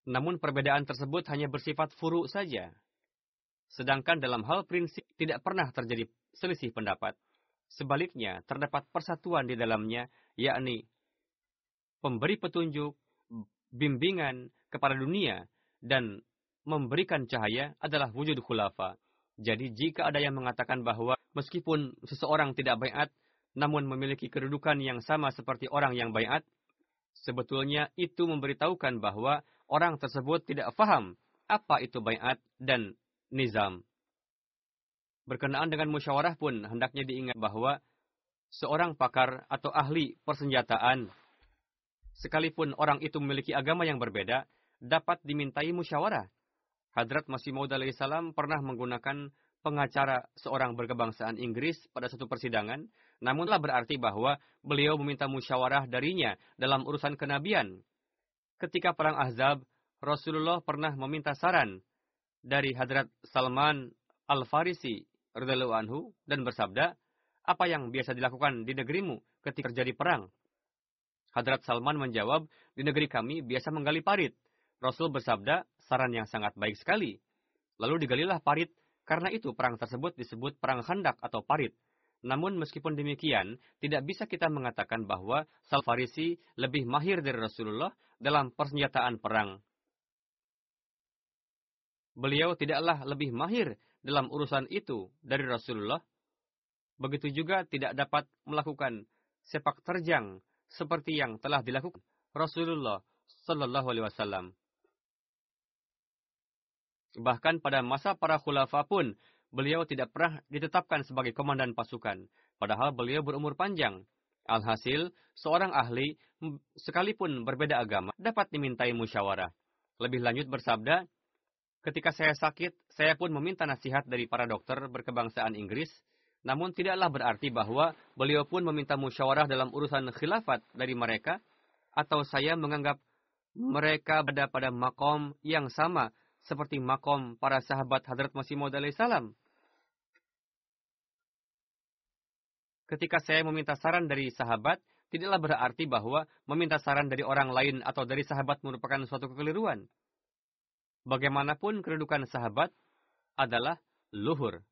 Namun perbedaan tersebut hanya bersifat furu saja. Sedangkan dalam hal prinsip tidak pernah terjadi selisih pendapat. Sebaliknya, terdapat persatuan di dalamnya, yakni pemberi petunjuk, bimbingan kepada dunia, dan memberikan cahaya adalah wujud khulafa. Jadi jika ada yang mengatakan bahwa meskipun seseorang tidak bayat, namun memiliki kedudukan yang sama seperti orang yang bayat, sebetulnya itu memberitahukan bahwa orang tersebut tidak faham apa itu bayat dan nizam. Berkenaan dengan musyawarah pun hendaknya diingat bahwa seorang pakar atau ahli persenjataan, sekalipun orang itu memiliki agama yang berbeda, dapat dimintai musyawarah Hadrat Masih Maud salam pernah menggunakan pengacara seorang berkebangsaan Inggris pada satu persidangan, namun telah berarti bahwa beliau meminta musyawarah darinya dalam urusan kenabian. Ketika perang Ahzab, Rasulullah pernah meminta saran dari Hadrat Salman Al-Farisi anhu dan bersabda, "Apa yang biasa dilakukan di negerimu ketika terjadi perang?" Hadrat Salman menjawab, di negeri kami biasa menggali parit. Rasul bersabda, saran yang sangat baik sekali. Lalu digalilah parit, karena itu perang tersebut disebut perang hendak atau parit. Namun meskipun demikian, tidak bisa kita mengatakan bahwa Sal Farisi lebih mahir dari Rasulullah dalam persenjataan perang. Beliau tidaklah lebih mahir dalam urusan itu dari Rasulullah. Begitu juga tidak dapat melakukan sepak terjang seperti yang telah dilakukan Rasulullah Sallallahu Alaihi Wasallam. Bahkan pada masa para khulafa pun beliau tidak pernah ditetapkan sebagai komandan pasukan, padahal beliau berumur panjang. Alhasil, seorang ahli, sekalipun berbeda agama, dapat dimintai musyawarah. Lebih lanjut bersabda, ketika saya sakit, saya pun meminta nasihat dari para dokter berkebangsaan Inggris, namun tidaklah berarti bahwa beliau pun meminta musyawarah dalam urusan khilafat dari mereka, atau saya menganggap mereka berada pada makom yang sama seperti makom para sahabat Hadrat Masih Maud salam. Ketika saya meminta saran dari sahabat, tidaklah berarti bahwa meminta saran dari orang lain atau dari sahabat merupakan suatu kekeliruan. Bagaimanapun kedudukan sahabat adalah luhur.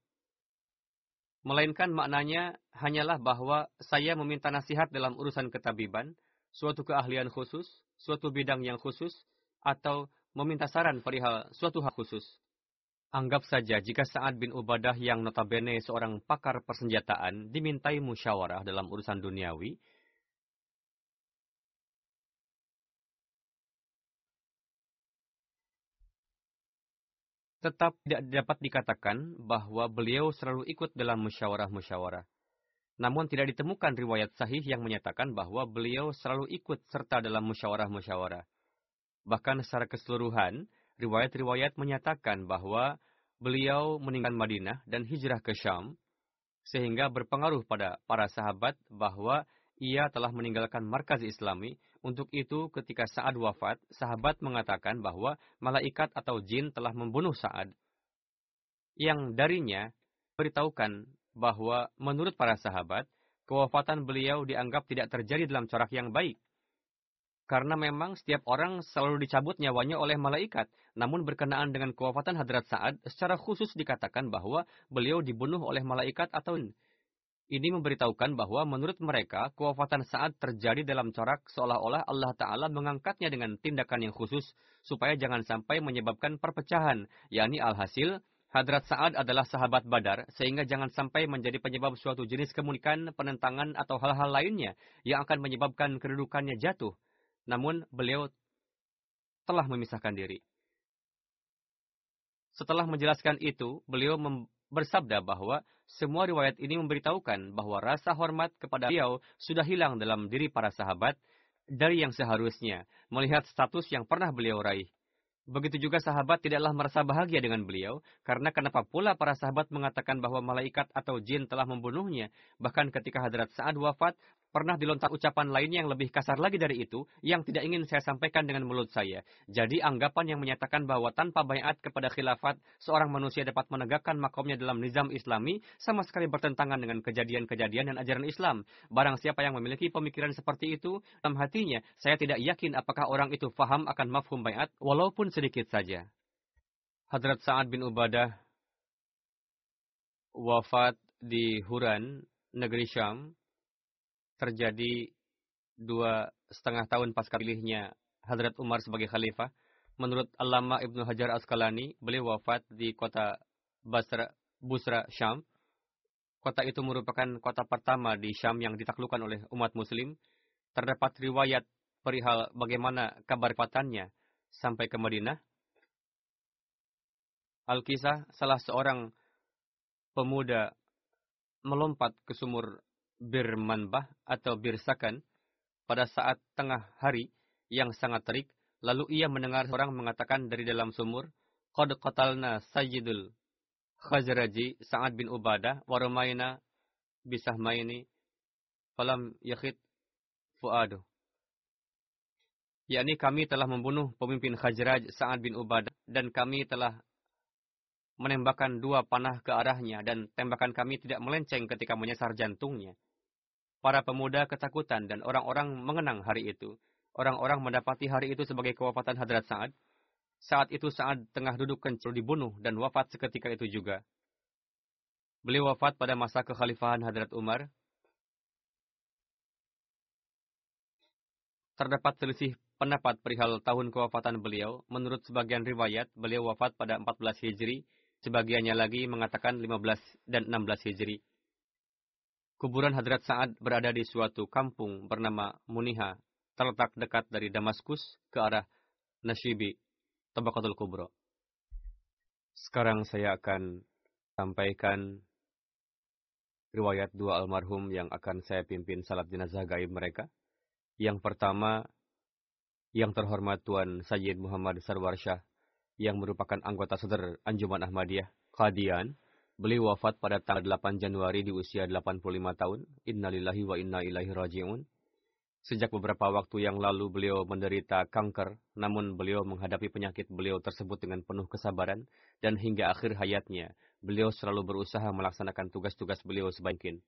Melainkan maknanya hanyalah bahwa saya meminta nasihat dalam urusan ketabiban, suatu keahlian khusus, suatu bidang yang khusus, atau meminta saran perihal suatu hak khusus. Anggap saja jika Sa'ad bin Ubadah yang notabene seorang pakar persenjataan dimintai musyawarah dalam urusan duniawi, tetap tidak dapat dikatakan bahwa beliau selalu ikut dalam musyawarah-musyawarah. Namun tidak ditemukan riwayat sahih yang menyatakan bahwa beliau selalu ikut serta dalam musyawarah-musyawarah. Bahkan secara keseluruhan, riwayat-riwayat menyatakan bahwa beliau meninggalkan Madinah dan hijrah ke Syam, sehingga berpengaruh pada para sahabat bahwa ia telah meninggalkan markaz islami. Untuk itu, ketika Sa'ad wafat, sahabat mengatakan bahwa malaikat atau jin telah membunuh Sa'ad. Yang darinya beritahukan bahwa menurut para sahabat, kewafatan beliau dianggap tidak terjadi dalam corak yang baik. Karena memang setiap orang selalu dicabut nyawanya oleh malaikat. Namun berkenaan dengan kewafatan Hadrat Sa'ad, secara khusus dikatakan bahwa beliau dibunuh oleh malaikat atau ini memberitahukan bahwa menurut mereka, kewafatan Sa'ad terjadi dalam corak seolah-olah Allah Ta'ala mengangkatnya dengan tindakan yang khusus, supaya jangan sampai menyebabkan perpecahan, yakni alhasil, Hadrat Sa'ad adalah sahabat Badar, sehingga jangan sampai menjadi penyebab suatu jenis kemunikan, penentangan, atau hal-hal lainnya yang akan menyebabkan kedudukannya jatuh namun beliau telah memisahkan diri. Setelah menjelaskan itu, beliau bersabda bahwa semua riwayat ini memberitahukan bahwa rasa hormat kepada beliau sudah hilang dalam diri para sahabat dari yang seharusnya melihat status yang pernah beliau raih. Begitu juga sahabat tidaklah merasa bahagia dengan beliau, karena kenapa pula para sahabat mengatakan bahwa malaikat atau jin telah membunuhnya. Bahkan ketika hadrat Sa'ad wafat, pernah dilontar ucapan lain yang lebih kasar lagi dari itu, yang tidak ingin saya sampaikan dengan mulut saya. Jadi anggapan yang menyatakan bahwa tanpa bayat kepada khilafat, seorang manusia dapat menegakkan makomnya dalam nizam islami, sama sekali bertentangan dengan kejadian-kejadian dan ajaran Islam. Barang siapa yang memiliki pemikiran seperti itu, dalam hatinya, saya tidak yakin apakah orang itu faham akan mafhum bayat, walaupun sedikit saja. Hadrat Sa'ad bin Ubadah wafat di Huran, negeri Syam, terjadi dua setengah tahun pasca pilihnya Hadrat Umar sebagai khalifah. Menurut Allama Ibnu Hajar Asqalani, beliau wafat di kota Basra, Busra, Syam. Kota itu merupakan kota pertama di Syam yang ditaklukkan oleh umat muslim. Terdapat riwayat perihal bagaimana kabar wafatannya sampai ke Madinah. Al-Kisah, salah seorang pemuda melompat ke sumur bir manbah atau bir sakan pada saat tengah hari yang sangat terik, lalu ia mendengar seorang mengatakan dari dalam sumur, Qad qatalna sayyidul khazraji Sa'ad bin Ubadah warumayna bisahmaini falam yakhid fuadu. yakni kami telah membunuh pemimpin Khazraj Sa'ad bin Ubadah dan kami telah menembakkan dua panah ke arahnya dan tembakan kami tidak melenceng ketika menyasar jantungnya. Para pemuda ketakutan dan orang-orang mengenang hari itu. Orang-orang mendapati hari itu sebagai kewafatan Hadrat Sa'ad. Saat itu Sa'ad tengah duduk kencur dibunuh dan wafat seketika itu juga. Beliau wafat pada masa kekhalifahan Hadrat Umar. Terdapat selisih pendapat perihal tahun kewafatan beliau. Menurut sebagian riwayat, beliau wafat pada 14 Hijri, sebagiannya lagi mengatakan 15 dan 16 Hijri. Kuburan Hadrat Sa'ad berada di suatu kampung bernama Muniha, terletak dekat dari Damaskus ke arah Nashibi, Tabakatul Kubro. Sekarang saya akan sampaikan riwayat dua almarhum yang akan saya pimpin salat jenazah gaib mereka. Yang pertama, yang terhormat Tuan Sayyid Muhammad Sarwar Shah, yang merupakan anggota seder Anjuman Ahmadiyah, Qadian, Beliau wafat pada tanggal 8 Januari di usia 85 tahun. Innalillahi wa inna ilaihi raji'un. Sejak beberapa waktu yang lalu beliau menderita kanker, namun beliau menghadapi penyakit beliau tersebut dengan penuh kesabaran, dan hingga akhir hayatnya, beliau selalu berusaha melaksanakan tugas-tugas beliau sebaik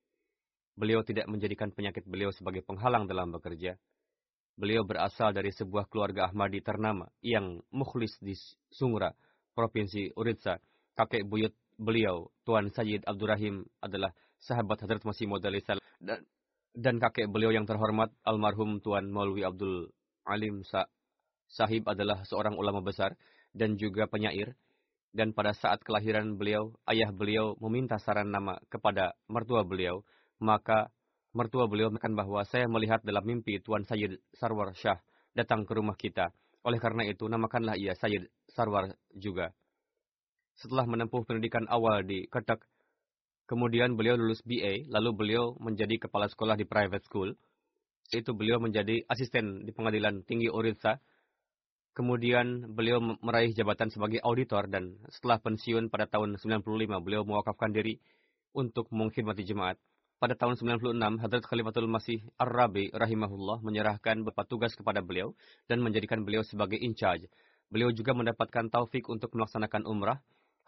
Beliau tidak menjadikan penyakit beliau sebagai penghalang dalam bekerja. Beliau berasal dari sebuah keluarga Ahmadi ternama yang mukhlis di Sungra, Provinsi Uritsa. Kakek buyut beliau, Tuan Sayyid Abdurrahim adalah sahabat Hadrat Masih Maud dan, dan kakek beliau yang terhormat almarhum Tuan Maulwi Abdul Alim Sa Sahib adalah seorang ulama besar dan juga penyair. Dan pada saat kelahiran beliau, ayah beliau meminta saran nama kepada mertua beliau. Maka mertua beliau mengatakan bahwa saya melihat dalam mimpi Tuan Sayyid Sarwar Shah datang ke rumah kita. Oleh karena itu, namakanlah ia Sayyid Sarwar juga setelah menempuh pendidikan awal di Ketek. Kemudian beliau lulus BA, lalu beliau menjadi kepala sekolah di private school. Itu beliau menjadi asisten di pengadilan tinggi Oritsa. Kemudian beliau meraih jabatan sebagai auditor dan setelah pensiun pada tahun 95 beliau mewakafkan diri untuk mengkhidmati jemaat. Pada tahun 96, Hadrat Khalifatul Masih Ar-Rabi rahimahullah menyerahkan beberapa tugas kepada beliau dan menjadikan beliau sebagai in charge. Beliau juga mendapatkan taufik untuk melaksanakan umrah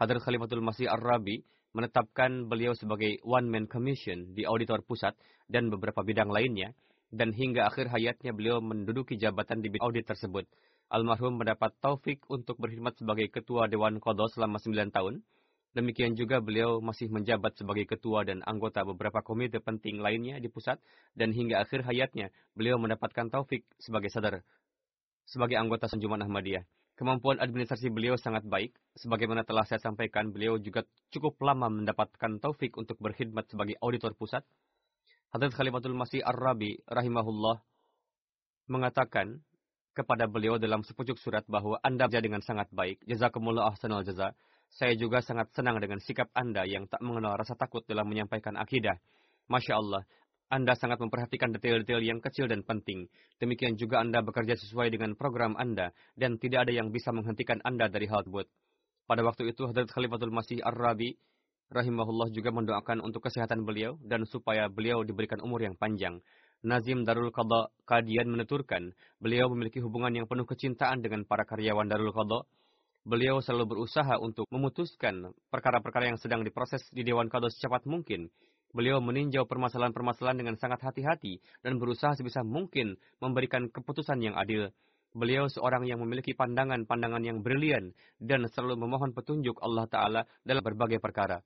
Hadrat Khalifatul Masih Ar-Rabi menetapkan beliau sebagai one-man commission di auditor pusat dan beberapa bidang lainnya, dan hingga akhir hayatnya beliau menduduki jabatan di bidang audit tersebut. Almarhum mendapat taufik untuk berkhidmat sebagai ketua Dewan Kodo selama 9 tahun. Demikian juga beliau masih menjabat sebagai ketua dan anggota beberapa komite penting lainnya di pusat, dan hingga akhir hayatnya beliau mendapatkan taufik sebagai sadar, sebagai anggota Sanjuman Ahmadiyah. Kemampuan administrasi beliau sangat baik. Sebagaimana telah saya sampaikan, beliau juga cukup lama mendapatkan taufik untuk berkhidmat sebagai auditor pusat. Hadrat Khalifatul Masih Ar-Rabi rahimahullah mengatakan kepada beliau dalam sepucuk surat bahwa Anda bekerja dengan sangat baik. Jazakumullah ahsanul jaza. Saya juga sangat senang dengan sikap Anda yang tak mengenal rasa takut dalam menyampaikan akidah. Masya Allah, anda sangat memperhatikan detail-detail yang kecil dan penting. Demikian juga Anda bekerja sesuai dengan program Anda, dan tidak ada yang bisa menghentikan Anda dari hal tersebut. Pada waktu itu, Hadrat Khalifatul Masih Ar-Rabi, rahimahullah juga mendoakan untuk kesehatan beliau, dan supaya beliau diberikan umur yang panjang. Nazim Darul Qadha Kadian menuturkan, beliau memiliki hubungan yang penuh kecintaan dengan para karyawan Darul Qadha. Beliau selalu berusaha untuk memutuskan perkara-perkara yang sedang diproses di Dewan Qadha secepat mungkin, Beliau meninjau permasalahan-permasalahan dengan sangat hati-hati dan berusaha sebisa mungkin memberikan keputusan yang adil. Beliau seorang yang memiliki pandangan-pandangan yang brilian dan selalu memohon petunjuk Allah Ta'ala dalam berbagai perkara.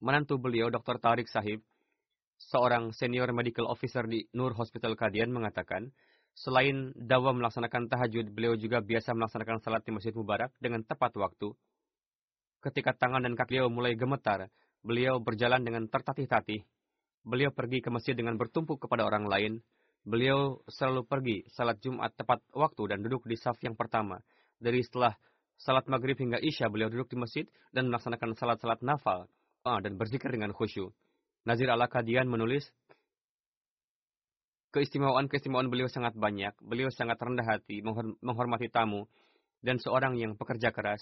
Menantu beliau, Dr. Tarik Sahib, seorang senior medical officer di Nur Hospital Kadian mengatakan, selain dawa melaksanakan tahajud, beliau juga biasa melaksanakan salat di Masjid Mubarak dengan tepat waktu. Ketika tangan dan kaki beliau mulai gemetar, Beliau berjalan dengan tertatih-tatih. Beliau pergi ke masjid dengan bertumpuk kepada orang lain. Beliau selalu pergi salat Jumat tepat waktu dan duduk di saf yang pertama. Dari setelah salat maghrib hingga isya, beliau duduk di masjid dan melaksanakan salat-salat nafal dan berzikir dengan khusyuk. Nazir Al-Kadian menulis, Keistimewaan-keistimewaan beliau sangat banyak. Beliau sangat rendah hati, menghormati tamu, dan seorang yang pekerja keras.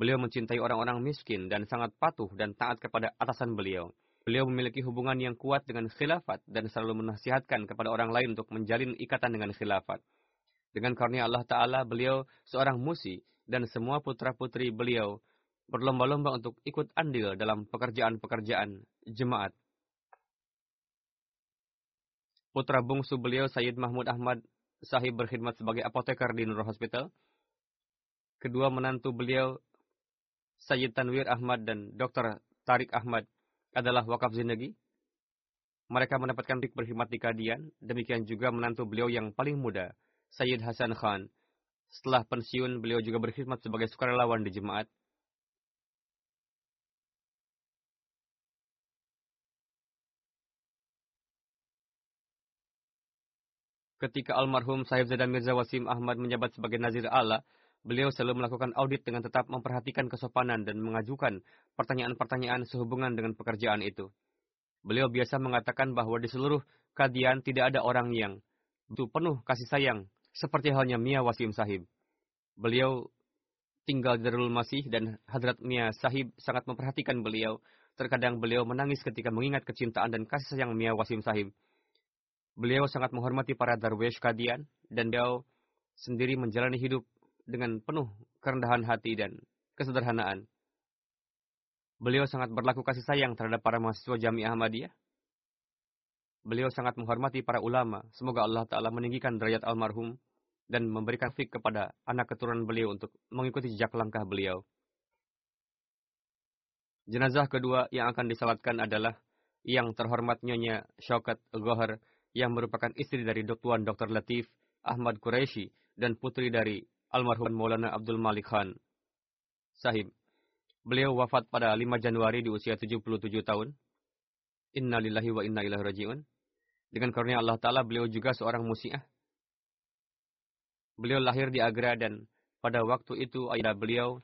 Beliau mencintai orang-orang miskin dan sangat patuh dan taat kepada atasan beliau. Beliau memiliki hubungan yang kuat dengan khilafat dan selalu menasihatkan kepada orang lain untuk menjalin ikatan dengan khilafat. Dengan karunia Allah Ta'ala, beliau seorang musi dan semua putra-putri beliau berlomba-lomba untuk ikut andil dalam pekerjaan-pekerjaan jemaat Putra bungsu beliau Sayyid Mahmud Ahmad Sahib berkhidmat sebagai apoteker di Nur Hospital. Kedua menantu beliau Sayyid Tanwir Ahmad dan Dr. Tarik Ahmad adalah wakaf zindagi. Mereka mendapatkan rik berkhidmat di Kadian. Demikian juga menantu beliau yang paling muda, Sayyid Hasan Khan. Setelah pensiun, beliau juga berkhidmat sebagai sukarelawan di jemaat. Ketika almarhum Sahib Zada Mirza Wasim Ahmad menjabat sebagai Nazir Allah, beliau selalu melakukan audit dengan tetap memperhatikan kesopanan dan mengajukan pertanyaan-pertanyaan sehubungan dengan pekerjaan itu. Beliau biasa mengatakan bahwa di seluruh kadian tidak ada orang yang itu penuh kasih sayang, seperti halnya Mia Wasim Sahib. Beliau tinggal di Darul Masih dan Hadrat Mia Sahib sangat memperhatikan beliau. Terkadang beliau menangis ketika mengingat kecintaan dan kasih sayang Mia Wasim Sahib. Beliau sangat menghormati para darwish kadian dan beliau sendiri menjalani hidup dengan penuh kerendahan hati dan kesederhanaan. Beliau sangat berlaku kasih sayang terhadap para mahasiswa Jami'ah Ahmadiyah. Beliau sangat menghormati para ulama. Semoga Allah Ta'ala meninggikan derajat almarhum dan memberikan fik kepada anak keturunan beliau untuk mengikuti jejak langkah beliau. Jenazah kedua yang akan disalatkan adalah yang terhormat Nyonya Syaukat Gohar yang merupakan istri dari Tuan Dr. Latif Ahmad Quraisy dan putri dari almarhum Maulana Abdul Malik Khan. Sahib, beliau wafat pada 5 Januari di usia 77 tahun. Inna lillahi wa inna ilaihi raji'un. Dengan karunia Allah Ta'ala, beliau juga seorang musiah. Beliau lahir di Agra dan pada waktu itu ayah beliau,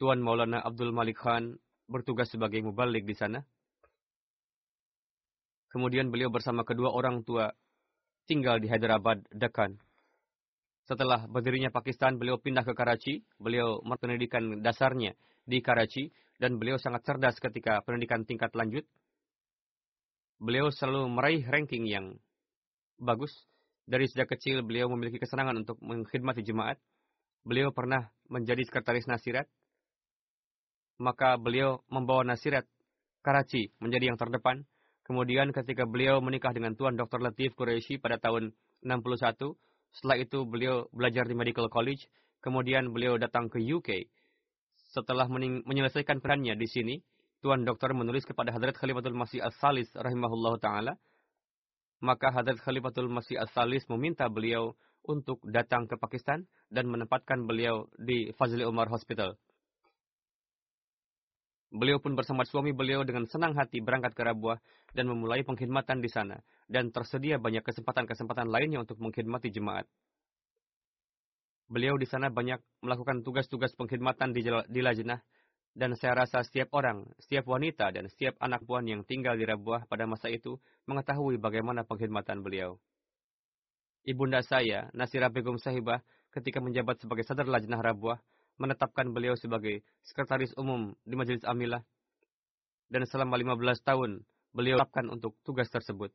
Tuan Maulana Abdul Malik Khan, bertugas sebagai mubalik di sana. Kemudian beliau bersama kedua orang tua tinggal di Hyderabad, Deccan. Setelah berdirinya Pakistan, beliau pindah ke Karachi. Beliau pendidikan dasarnya di Karachi dan beliau sangat cerdas ketika pendidikan tingkat lanjut. Beliau selalu meraih ranking yang bagus. Dari sejak kecil beliau memiliki kesenangan untuk mengkhidmati jemaat. Beliau pernah menjadi sekretaris nasirat. Maka beliau membawa nasirat Karachi menjadi yang terdepan Kemudian ketika beliau menikah dengan Tuan Dr. Latif Quraisy pada tahun 61, setelah itu beliau belajar di Medical College, kemudian beliau datang ke UK. Setelah menyelesaikan perannya di sini, Tuan Dokter menulis kepada Hadrat Khalifatul Masih As-Salis rahimahullah ta'ala. Maka Hadrat Khalifatul Masih As-Salis meminta beliau untuk datang ke Pakistan dan menempatkan beliau di Fazli Umar Hospital. Beliau pun bersama suami beliau dengan senang hati berangkat ke Rabuah dan memulai pengkhidmatan di sana. Dan tersedia banyak kesempatan-kesempatan lainnya untuk mengkhidmati jemaat. Beliau di sana banyak melakukan tugas-tugas pengkhidmatan di, di Lajnah. Dan saya rasa setiap orang, setiap wanita, dan setiap anak puan yang tinggal di Rabuah pada masa itu mengetahui bagaimana pengkhidmatan beliau. Ibunda saya, Nasira Begum Sahibah, ketika menjabat sebagai sadar Lajnah Rabuah, menetapkan beliau sebagai sekretaris umum di Majelis Amilah. Dan selama 15 tahun, beliau tetapkan untuk tugas tersebut.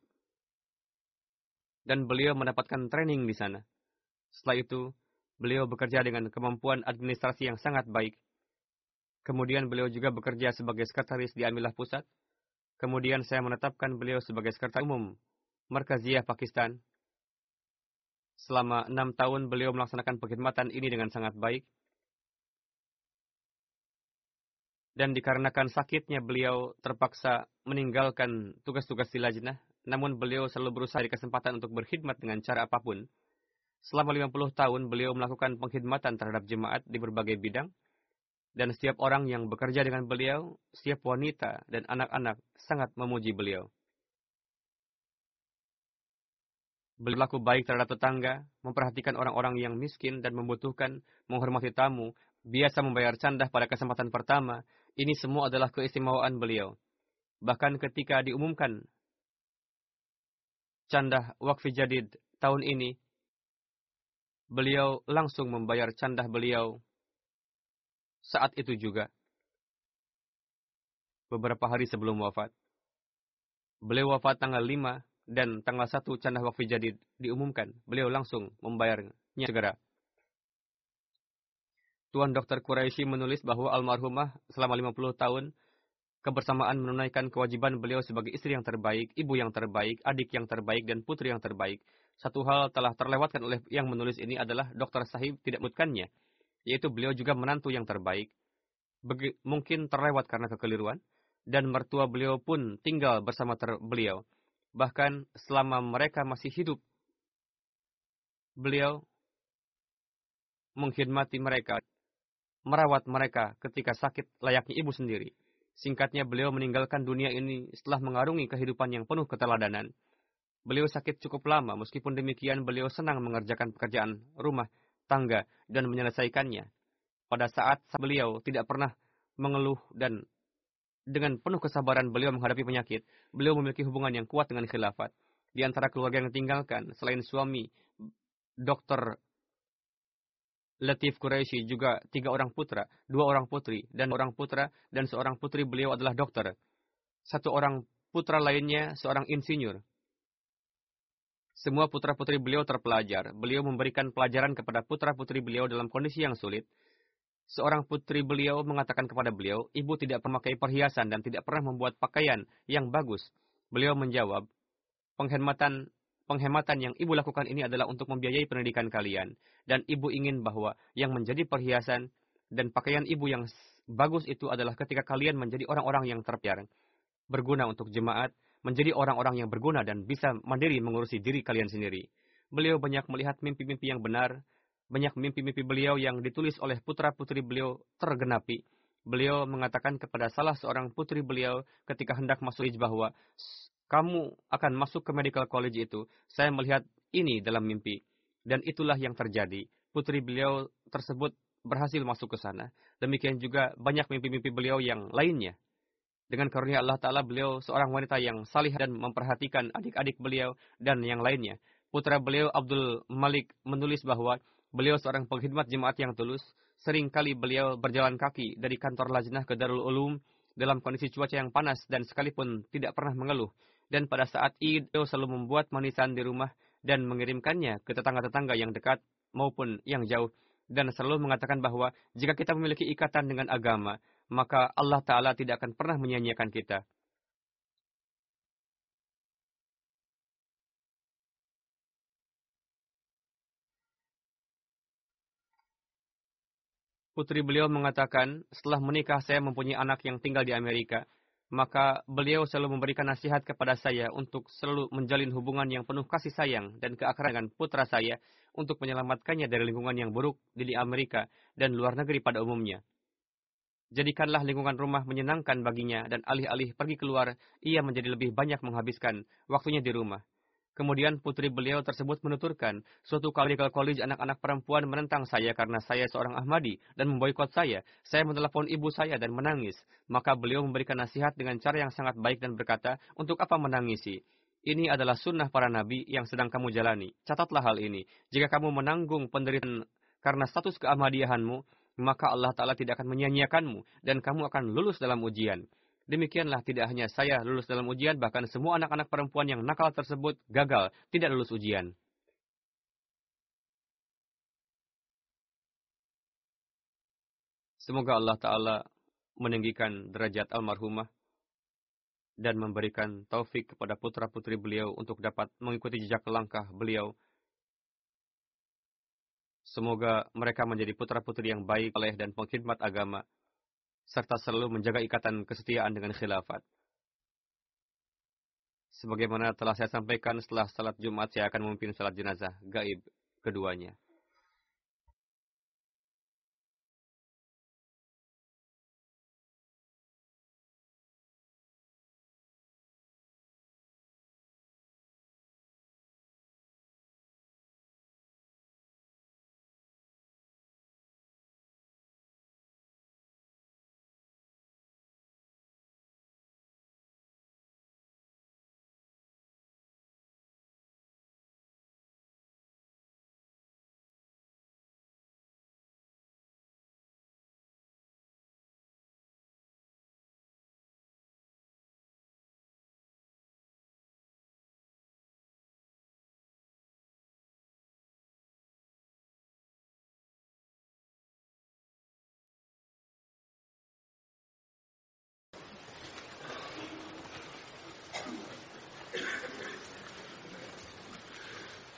Dan beliau mendapatkan training di sana. Setelah itu, beliau bekerja dengan kemampuan administrasi yang sangat baik. Kemudian beliau juga bekerja sebagai sekretaris di Amilah Pusat. Kemudian saya menetapkan beliau sebagai sekretaris umum Markaziyah Pakistan. Selama enam tahun beliau melaksanakan pengkhidmatan ini dengan sangat baik. Dan dikarenakan sakitnya beliau terpaksa meninggalkan tugas-tugas di lajnah, namun beliau selalu berusaha di kesempatan untuk berkhidmat dengan cara apa pun. Selama 50 tahun beliau melakukan pengkhidmatan terhadap jemaat di berbagai bidang, dan setiap orang yang bekerja dengan beliau, setiap wanita dan anak-anak sangat memuji beliau. Berlaku baik terhadap tetangga, memperhatikan orang-orang yang miskin dan membutuhkan, menghormati tamu, biasa membayar candah pada kesempatan pertama, ini semua adalah keistimewaan beliau. Bahkan ketika diumumkan candah wakfi jadid tahun ini, beliau langsung membayar candah beliau saat itu juga. Beberapa hari sebelum wafat. Beliau wafat tanggal 5 dan tanggal 1 candah wakfi jadid diumumkan. Beliau langsung membayarnya segera. Tuan Dr. Quraisy menulis bahwa almarhumah selama 50 tahun kebersamaan menunaikan kewajiban beliau sebagai istri yang terbaik, ibu yang terbaik, adik yang terbaik, dan putri yang terbaik. Satu hal telah terlewatkan oleh yang menulis ini adalah Dr. Sahib tidak menyebutkannya, yaitu beliau juga menantu yang terbaik. Begi, mungkin terlewat karena kekeliruan, dan mertua beliau pun tinggal bersama ter beliau. Bahkan selama mereka masih hidup, beliau mengkhidmati mereka, merawat mereka ketika sakit layaknya ibu sendiri. Singkatnya, beliau meninggalkan dunia ini setelah mengarungi kehidupan yang penuh keteladanan. Beliau sakit cukup lama, meskipun demikian beliau senang mengerjakan pekerjaan rumah, tangga, dan menyelesaikannya. Pada saat beliau tidak pernah mengeluh dan dengan penuh kesabaran beliau menghadapi penyakit, beliau memiliki hubungan yang kuat dengan khilafat. Di antara keluarga yang ditinggalkan, selain suami, dokter Latif Quraisy juga tiga orang putra, dua orang putri, dan orang putra dan seorang putri beliau adalah dokter. Satu orang putra lainnya seorang insinyur. Semua putra-putri beliau terpelajar. Beliau memberikan pelajaran kepada putra-putri beliau dalam kondisi yang sulit. Seorang putri beliau mengatakan kepada beliau, ibu tidak memakai perhiasan dan tidak pernah membuat pakaian yang bagus. Beliau menjawab, penghematan penghematan yang ibu lakukan ini adalah untuk membiayai pendidikan kalian. Dan ibu ingin bahwa yang menjadi perhiasan dan pakaian ibu yang bagus itu adalah ketika kalian menjadi orang-orang yang terpiar. Berguna untuk jemaat, menjadi orang-orang yang berguna dan bisa mandiri mengurusi diri kalian sendiri. Beliau banyak melihat mimpi-mimpi yang benar, banyak mimpi-mimpi beliau yang ditulis oleh putra-putri beliau tergenapi. Beliau mengatakan kepada salah seorang putri beliau ketika hendak masuk bahwa kamu akan masuk ke medical college itu. Saya melihat ini dalam mimpi. Dan itulah yang terjadi. Putri beliau tersebut berhasil masuk ke sana. Demikian juga banyak mimpi-mimpi beliau yang lainnya. Dengan karunia Allah Ta'ala beliau seorang wanita yang salih dan memperhatikan adik-adik beliau dan yang lainnya. Putra beliau Abdul Malik menulis bahwa beliau seorang pengkhidmat jemaat yang tulus. Sering kali beliau berjalan kaki dari kantor lajnah ke Darul Ulum dalam kondisi cuaca yang panas dan sekalipun tidak pernah mengeluh dan pada saat Id selalu membuat manisan di rumah dan mengirimkannya ke tetangga-tetangga yang dekat maupun yang jauh dan selalu mengatakan bahwa jika kita memiliki ikatan dengan agama, maka Allah Ta'ala tidak akan pernah menyanyiakan kita. Putri beliau mengatakan, setelah menikah saya mempunyai anak yang tinggal di Amerika maka beliau selalu memberikan nasihat kepada saya untuk selalu menjalin hubungan yang penuh kasih sayang dan keakraban putra saya untuk menyelamatkannya dari lingkungan yang buruk di Amerika dan luar negeri pada umumnya. Jadikanlah lingkungan rumah menyenangkan baginya dan alih-alih pergi keluar, ia menjadi lebih banyak menghabiskan waktunya di rumah. Kemudian putri beliau tersebut menuturkan, suatu kali ke college anak-anak perempuan menentang saya karena saya seorang Ahmadi dan memboikot saya. Saya menelepon ibu saya dan menangis. Maka beliau memberikan nasihat dengan cara yang sangat baik dan berkata, untuk apa menangisi? Ini adalah sunnah para nabi yang sedang kamu jalani. Catatlah hal ini. Jika kamu menanggung penderitaan karena status keahmadiyahanmu, maka Allah Ta'ala tidak akan menyia-nyiakanmu dan kamu akan lulus dalam ujian. Demikianlah tidak hanya saya lulus dalam ujian, bahkan semua anak-anak perempuan yang nakal tersebut gagal, tidak lulus ujian. Semoga Allah Ta'ala meninggikan derajat almarhumah dan memberikan taufik kepada putra-putri beliau untuk dapat mengikuti jejak langkah beliau. Semoga mereka menjadi putra-putri yang baik oleh dan pengkhidmat agama serta selalu menjaga ikatan kesetiaan dengan khilafat. Sebagaimana telah saya sampaikan setelah salat Jumat, saya akan memimpin salat jenazah gaib keduanya.